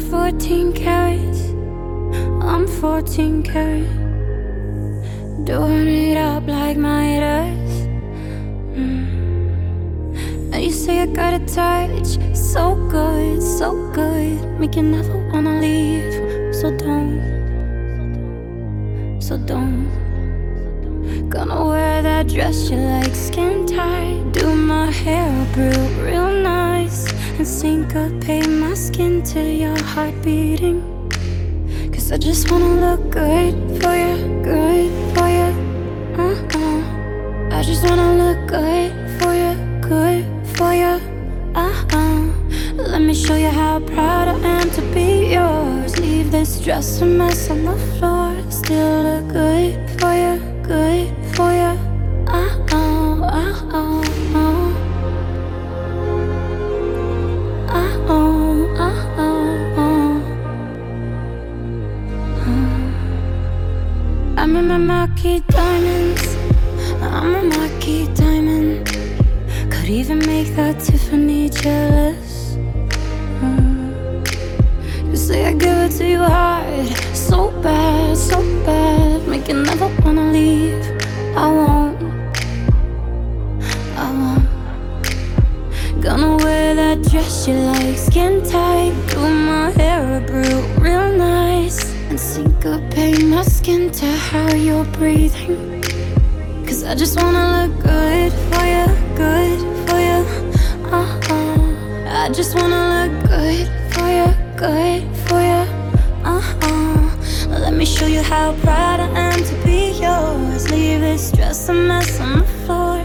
not 14 carats. I'm 14 karat. Doing it up like Midas. Mm. And you say I got a touch, so good, so good. Make you never wanna leave. So don't, so don't. Gonna wear that dress you like, skin tight. Do my hair up real, real nice. And syncopate my skin to your heart beating. Cause I just wanna look good for you, good for you. Uh-uh. I just wanna look good for you, good for you. Uh-uh. Let me show you how proud I am to be yours. Leave this dress a mess on the floor. Still look good for you, good for you. I'm in my marquise diamonds. I'm a marquise diamond. Could even make that Tiffany jealous. Mm. You say I give it to you hard, so bad, so bad. Make you never wanna leave. I won't. I won't. Gonna wear that dress you like, skin tight. Do my hair up real, real nice. Syncopate my skin to how you're breathing. Cause I just wanna look good for you, good for you. Uh uh. I just wanna look good for you, good for you. Uh uh. Let me show you how proud I am to be yours. Leave this dress a mess on the floor.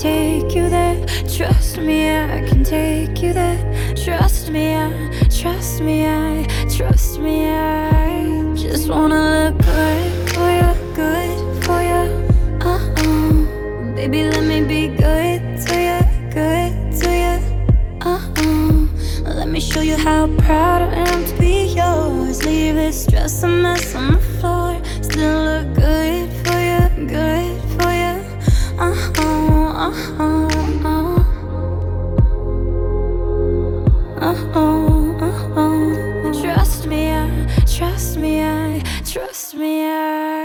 Take you there. Trust me, I can take you there. Trust me, I, trust me, I, trust me, I just wanna look good for you, good for you. Uh uh, baby, let me be good to you, good to you. Uh uh, let me show you how proud I am to be yours. Leave this dress a mess on the floor. me, I trust me, I trust me, I.